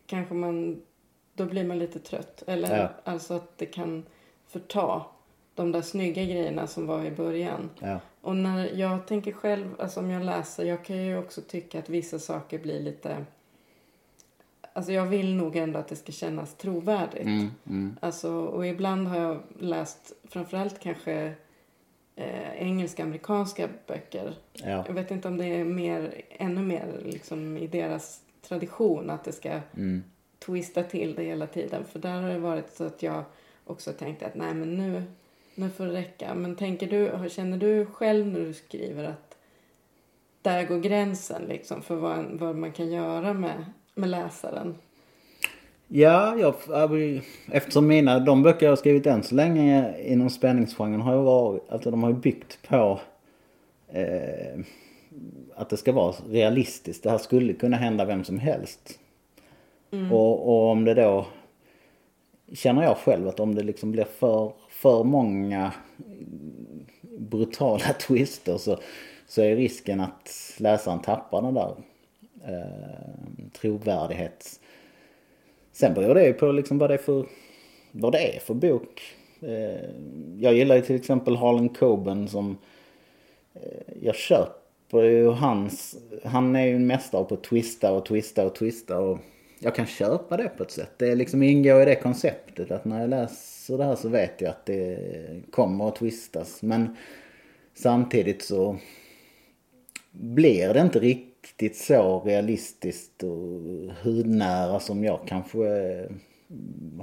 kanske man, då blir man lite trött. Eller Ja. alltså att det kan förta de där snygga grejerna som var i början. Ja. Och när jag tänker själv, alltså om jag läser, jag kan ju också tycka att vissa saker blir lite... Alltså jag vill nog ändå att det ska kännas trovärdigt. Mm, mm, Alltså, och ibland har jag läst framförallt kanske eh, engelska, amerikanska böcker. ja. Jag vet inte om det är mer, ännu mer liksom i deras tradition att det ska Mm, twista till det hela tiden. För där har det varit så att jag också tänkte att nej men nu, nu får det räcka. Men tänker du, känner du själv när du skriver att där går gränsen liksom för vad, vad man kan göra med, med läsaren? Ja, jag- eftersom mina, de böcker jag har skrivit än så länge inom spänningsgenren har ju varit, alltså de har ju byggt på eh, att det ska vara realistiskt. Det här skulle kunna hända vem som helst. Mm. Och, och om det då, känner jag själv att om det liksom blir för, för många brutala twister så, så är risken att läsaren tappar den där eh, trovärdighets... Sen beror det ju på liksom vad det är för, vad det är för bok. Eh, jag gillar ju till exempel Harlan Coben som eh, jag köper ju hans, han är ju en mästare på att twista och twista och twista och jag kan köpa det på ett sätt. Det liksom ingår i det konceptet att när jag läser det här så vet jag att det kommer att twistas. Men samtidigt så blir det inte riktigt så realistiskt och hudnära som jag kanske eh,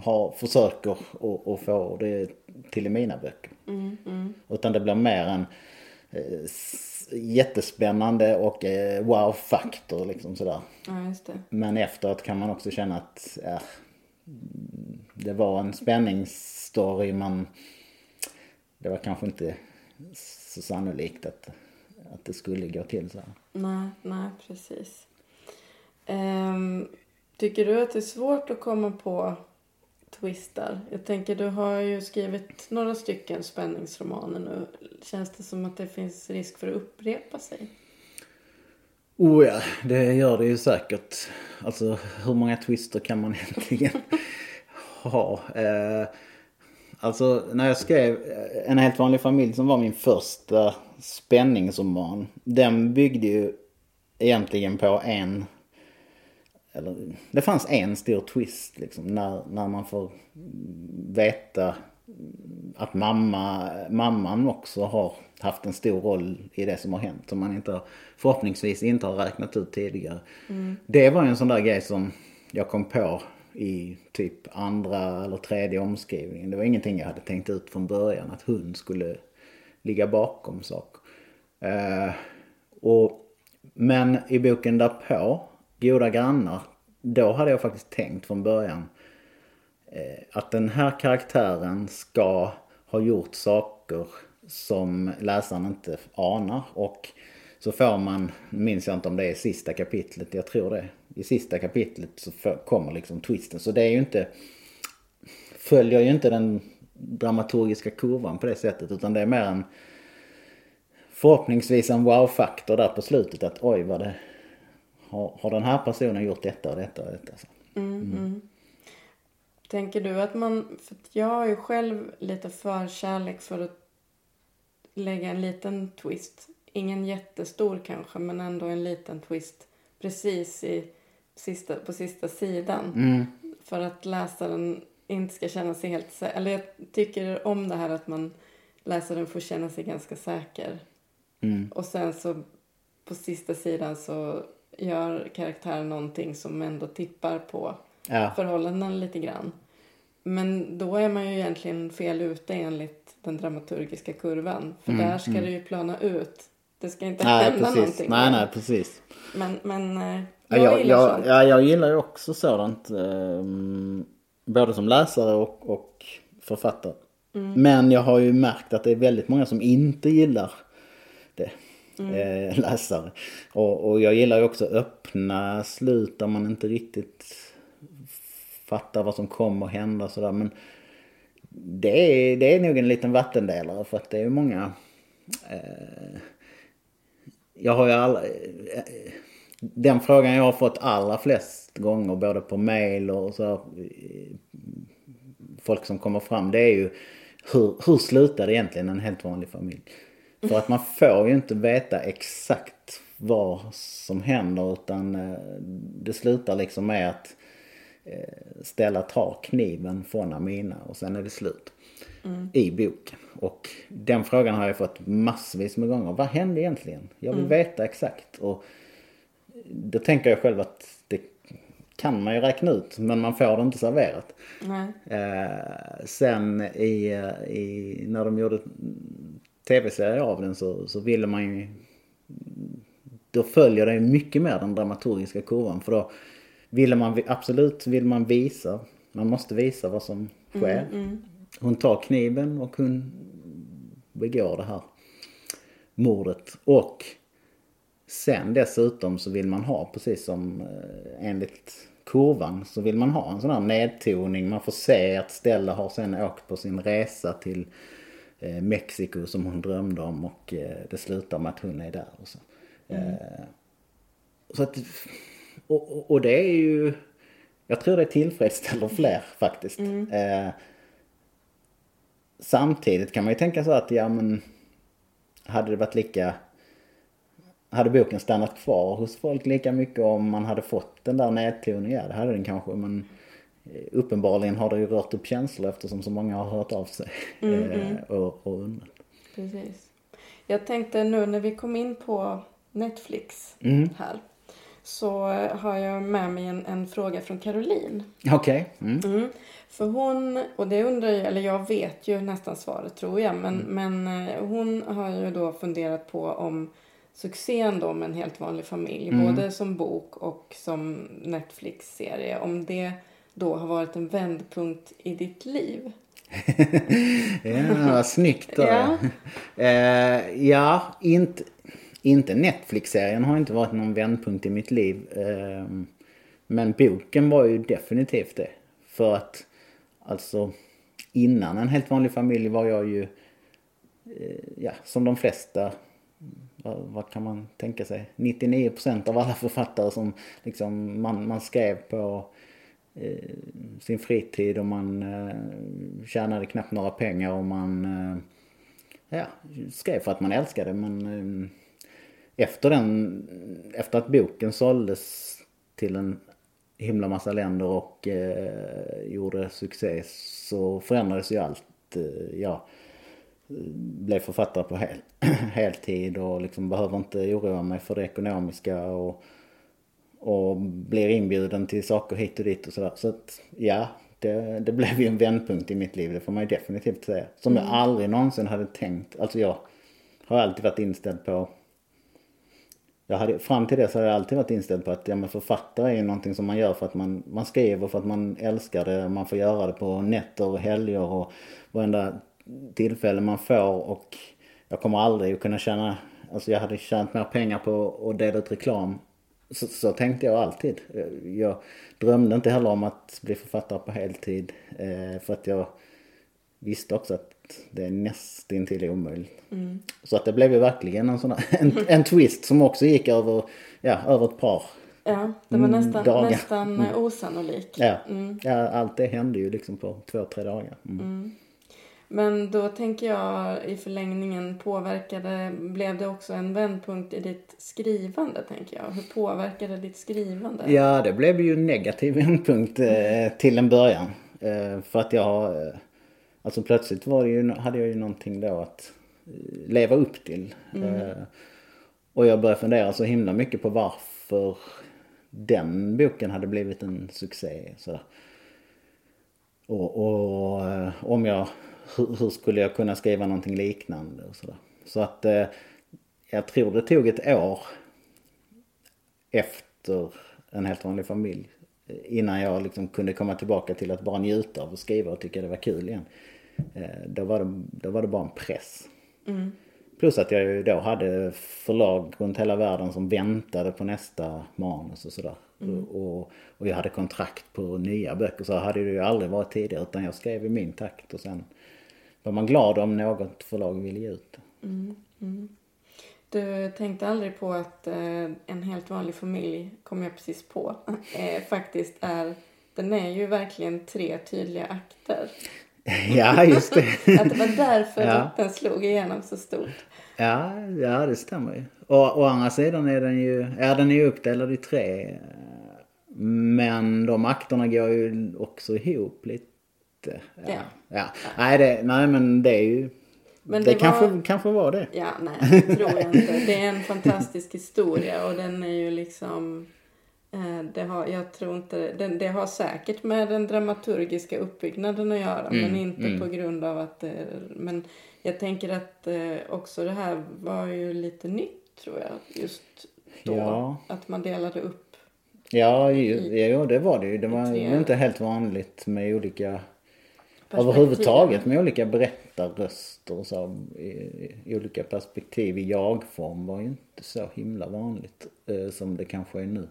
har, försöker att- få det till i mina böcker. Utan det blir mer en, jättespännande och eh, wow-faktor liksom sådär. Ja, just det. Men efteråt kan man också känna att ja, det var en spänningsstory men det var kanske inte så sannolikt att, att det skulle gå till så här. Nej, nej precis. Ehm, tycker du att det är svårt att komma på twistar? Jag tänker, du har ju skrivit några stycken spänningsromaner nu. Känns det som att det finns risk för att upprepa sig? Oh ja, det gör det ju säkert. Alltså hur många twister kan man egentligen ha? Eh, alltså när jag skrev eh, En helt vanlig familj som var min första spänningsroman. Den byggde ju egentligen på en eller, det fanns en stor twist liksom när, när man får veta att mamma, mamman också har haft en stor roll i det som har hänt. Som man inte, förhoppningsvis inte har räknat ut tidigare. Mm. Det var en sån där grej som jag kom på i typ andra eller tredje omskrivningen. Det var ingenting jag hade tänkt ut från början att hon skulle ligga bakom saker. Uh, och, men i boken därpå, Goda grannar, då hade jag faktiskt tänkt från början eh, att den här karaktären ska ha gjort saker som läsaren inte anar. Och så får man, minns jag inte om det är sista kapitlet, jag tror det. I sista kapitlet så kommer liksom twisten. Så det är ju inte, följer ju inte den dramaturgiska kurvan på det sättet. Utan det är mer en, förhoppningsvis en wow-faktor där på slutet. Att oj vad det, har, har den här personen gjort detta och detta och detta. Så. Mm, mm. Mm. Tänker du att man, för jag har ju själv lite förkärlek för att lägga en liten twist. Ingen jättestor kanske, men ändå en liten twist precis i sista, på sista sidan. Mm. För att läsaren inte ska känna sig helt säker. Eller jag tycker om det här att man läsaren får känna sig ganska säker. Mm. Och sen så på sista sidan så gör karaktären någonting som ändå tippar på ja. förhållandena lite grann. Men då är man ju egentligen fel ute enligt den dramaturgiska kurvan. För mm, där ska mm. det ju plana ut. Det ska inte nej, hända precis. någonting. Nej, nej, precis. Men, men eh, jag, jag gillar jag, sånt. Ja, jag gillar ju också sådant. Eh, både som läsare och, och författare. Mm. Men jag har ju märkt att det är väldigt många som inte gillar. Mm. Eh, läsare. Och, och jag gillar ju också öppna slut där man inte riktigt fattar vad som kommer hända sådär. Men det är, det är nog en liten vattendelare för att det är många... Eh, jag har ju alla... Eh, den frågan jag har fått allra flest gånger både på mail och så här, eh, folk som kommer fram det är ju hur, hur slutar egentligen en helt vanlig familj? För att man får ju inte veta exakt vad som händer utan eh, det slutar liksom med att Eh, Stella tar kniven från Amina och sen är det slut. Mm. I boken. Och den frågan har jag fått massvis med gånger. Vad hände egentligen? Jag vill mm. veta exakt. Och då tänker jag själv att det kan man ju räkna ut men man får det inte serverat. Eh, sen i, i, när de gjorde tv-serier av den så, så ville man ju då följer det mycket mer den dramaturgiska kurvan för då ville man, absolut vill man visa, man måste visa vad som sker. Mm, mm. Hon tar kniven och hon begår det här mordet. Och sen dessutom så vill man ha, precis som eh, enligt kurvan, så vill man ha en sån här nedtoning. Man får se att Stella har sen åkt på sin resa till eh, Mexiko som hon drömde om och eh, det slutar med att hon är där. Och så. Mm. så att och, och, det är ju, jag tror det tillfredsställer fler faktiskt. Mm. Eh, samtidigt kan man ju tänka så att, ja men, hade det varit lika, hade boken stannat kvar hos folk lika mycket om man hade fått den där nedtoningen? Ja det hade den kanske men eh, uppenbarligen har det ju rört upp känslor eftersom så många har hört av sig mm, eh, mm. och, och undrat. Precis. Jag tänkte nu när vi kom in på Netflix mm. här så har jag med mig en, en fråga från Caroline. Okej. Mm. Mm. För hon, och det undrar jag, eller jag vet ju nästan svaret tror jag, men, men eh, hon har ju då funderat på om succén då med en helt vanlig familj, både som bok och som Netflix-serie, om det då har varit en vändpunkt i ditt liv. Ja, snyggt då. Ja. Eh, ja, inte, inte Netflix-serien har inte varit någon vändpunkt i mitt liv. Eh, men boken var ju definitivt det. För att alltså innan en helt vanlig familj var jag ju, eh, ja som de flesta, vad, vad kan man tänka sig, 99% av alla författare som liksom man, man skrev på Eh, sin fritid och man eh, tjänade knappt några pengar och man eh, ja, skrev för att man älskade men eh, efter den, efter att boken såldes till en himla massa länder och eh, gjorde succé så förändrades ju allt. Eh, Jag blev författare på hel, heltid och liksom behöver inte oroa mig för det ekonomiska och, och blir inbjuden till saker hit och dit och sådär. Så att ja, det, det blev ju en vändpunkt i mitt liv, det får man ju definitivt säga. Som jag aldrig någonsin hade tänkt. Alltså jag har alltid varit inställd på jag hade, fram till det så har jag alltid varit inställd på att ja, men författare är ju någonting som man gör för att man, man skriver för att man älskar det. Man får göra det på nätter och helger och varenda tillfälle man får. Och jag kommer aldrig att kunna tjäna, alltså jag hade tjänat mer pengar på att dela ut reklam. Så, så tänkte jag alltid. Jag drömde inte heller om att bli författare på heltid. Eh, för att jag visste också att det är nästintill omöjligt. Mm. Så att det blev ju verkligen en sån här, en, en twist som också gick över, ja, över ett par. Ja, det var Mm, nästan, dagar. nästan eh, osannolik. Ja, Mm. ja, allt det hände ju liksom på två, tre dagar. Mm. Men då tänker jag i förlängningen påverkade, blev det också en vändpunkt i ditt skrivande tänker jag? Hur påverkade ditt skrivande? Ja, det blev ju en negativ vändpunkt eh, till en början. Eh, för att jag eh, alltså plötsligt var det ju, hade jag ju någonting då att eh, leva upp till. Eh, och jag började fundera så himla mycket på varför den boken hade blivit en succé. Sådär. Och, och eh, om jag, hur, hur skulle jag kunna skriva någonting liknande och sådär. Så att eh, jag tror det tog ett år efter en helt vanlig familj. eh, Innan jag liksom kunde komma tillbaka till att bara njuta av att skriva och tycka det var kul igen. Eh, Då var det, då var det bara en press. Plus att jag ju då hade förlag runt hela världen som väntade på nästa manus och sådär. Och, och jag hade kontrakt på nya böcker. Så hade det ju aldrig varit tidigare utan jag skrev i min takt och sen var man glad om något förlag ville ge ut det. Du tänkte aldrig på att eh, en helt vanlig familj, kom jag precis på, eh, faktiskt är, den är ju verkligen tre tydliga akter. Ja, just det. Att det var därför Ja. den slog igenom så stort. Ja, ja det stämmer ju. Och å andra sidan är den ju, ja den är ju uppdelad i tre. Men de akterna går ju också ihop lite. Ja. Ja. ja. Nej, det, nej men det är ju, Men det, det kanske, var- kanske var det. Ja, nej, det tror jag inte. Det är en fantastisk historia och den är ju liksom... Eh, det har, jag tror inte... Den, det har säkert med den dramaturgiska uppbyggnaden att göra, Mm, men inte på grund av att... det- Men jag tänker att eh, också det här var ju lite nytt, tror jag, just då. Ja. Att man delade upp. Ja, ju, jo, det var det ju. Det var ju inte helt vanligt med olika. Överhuvudtaget med olika berättarröster och så i, i olika perspektiv i jag-form var ju inte så himla vanligt eh, som det kanske är nu.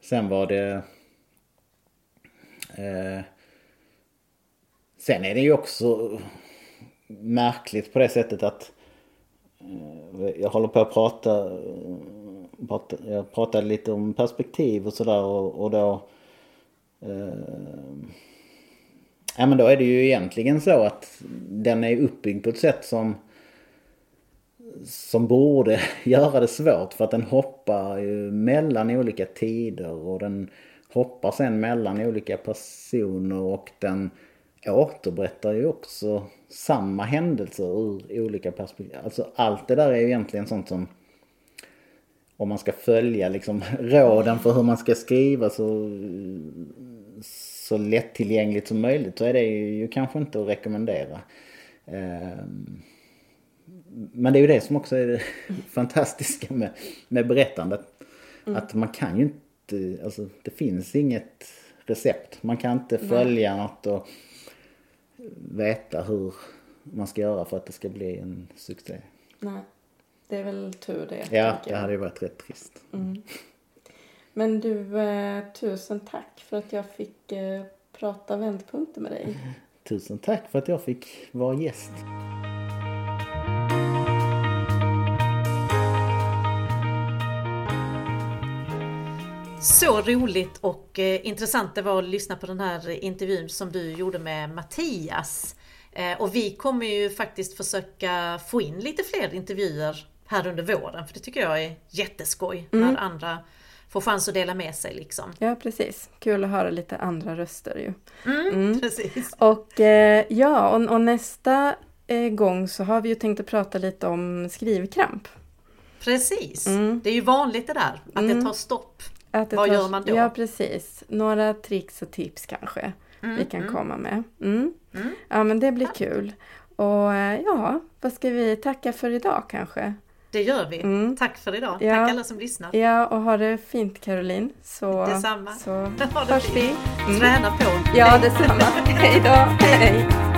Sen var det... Eh, sen är det ju också märkligt på det sättet att eh, jag håller på att prata, eh, prata jag pratade lite om perspektiv och sådär och, och då eh, Ja men då är det ju egentligen så att den är uppbyggd på ett sätt som som borde göra det svårt för att den hoppar ju mellan olika tider och den hoppar sen mellan olika personer och den återberättar ju också samma händelser ur olika perspektiv. Alltså allt det där är ju egentligen sånt som om man ska följa liksom råden för hur man ska skriva så, så lättillgängligt som möjligt så är det ju kanske inte att rekommendera. Ehm, men det är ju det som också är det fantastiska med, med berättandet. Mm. Att man kan ju inte, alltså det finns inget recept. Man kan inte följa Nej. något och veta hur man ska göra för att det ska bli en succé. Nej, det är väl tur det. Ja, det hade ju varit rätt trist. Mm. Men du, eh, tusen tack för att jag fick eh, prata vändpunkter med dig. Tusen tack för att jag fick vara gäst. Så roligt och eh, intressant det var att lyssna på den här intervjun som du gjorde med Mattias. Eh, och vi kommer ju faktiskt försöka få in lite fler intervjuer här under våren för det tycker jag är jätteskoj mm. när andra får chans att dela med sig liksom. Ja precis, kul att höra lite andra röster ju. Mm, mm. Precis. Och eh, ja, och, och nästa eh, gång så har vi ju tänkt att prata lite om skrivkramp. Precis, mm. det är ju vanligt det där, att det mm. tar stopp. Vad tar, gör man då? Ja precis, några tricks och tips kanske vi kan mm. komma med. Ja men det blir kul. Och eh, ja, vad ska vi tacka för idag kanske? Det gör vi. Mm. Tack för idag. Ja. Tack alla som lyssnar. Ja, och ha det fint Caroline. Så, detsamma. Så hörs vi. Mm. Träna på. Ja, detsamma. Hej då. Hej.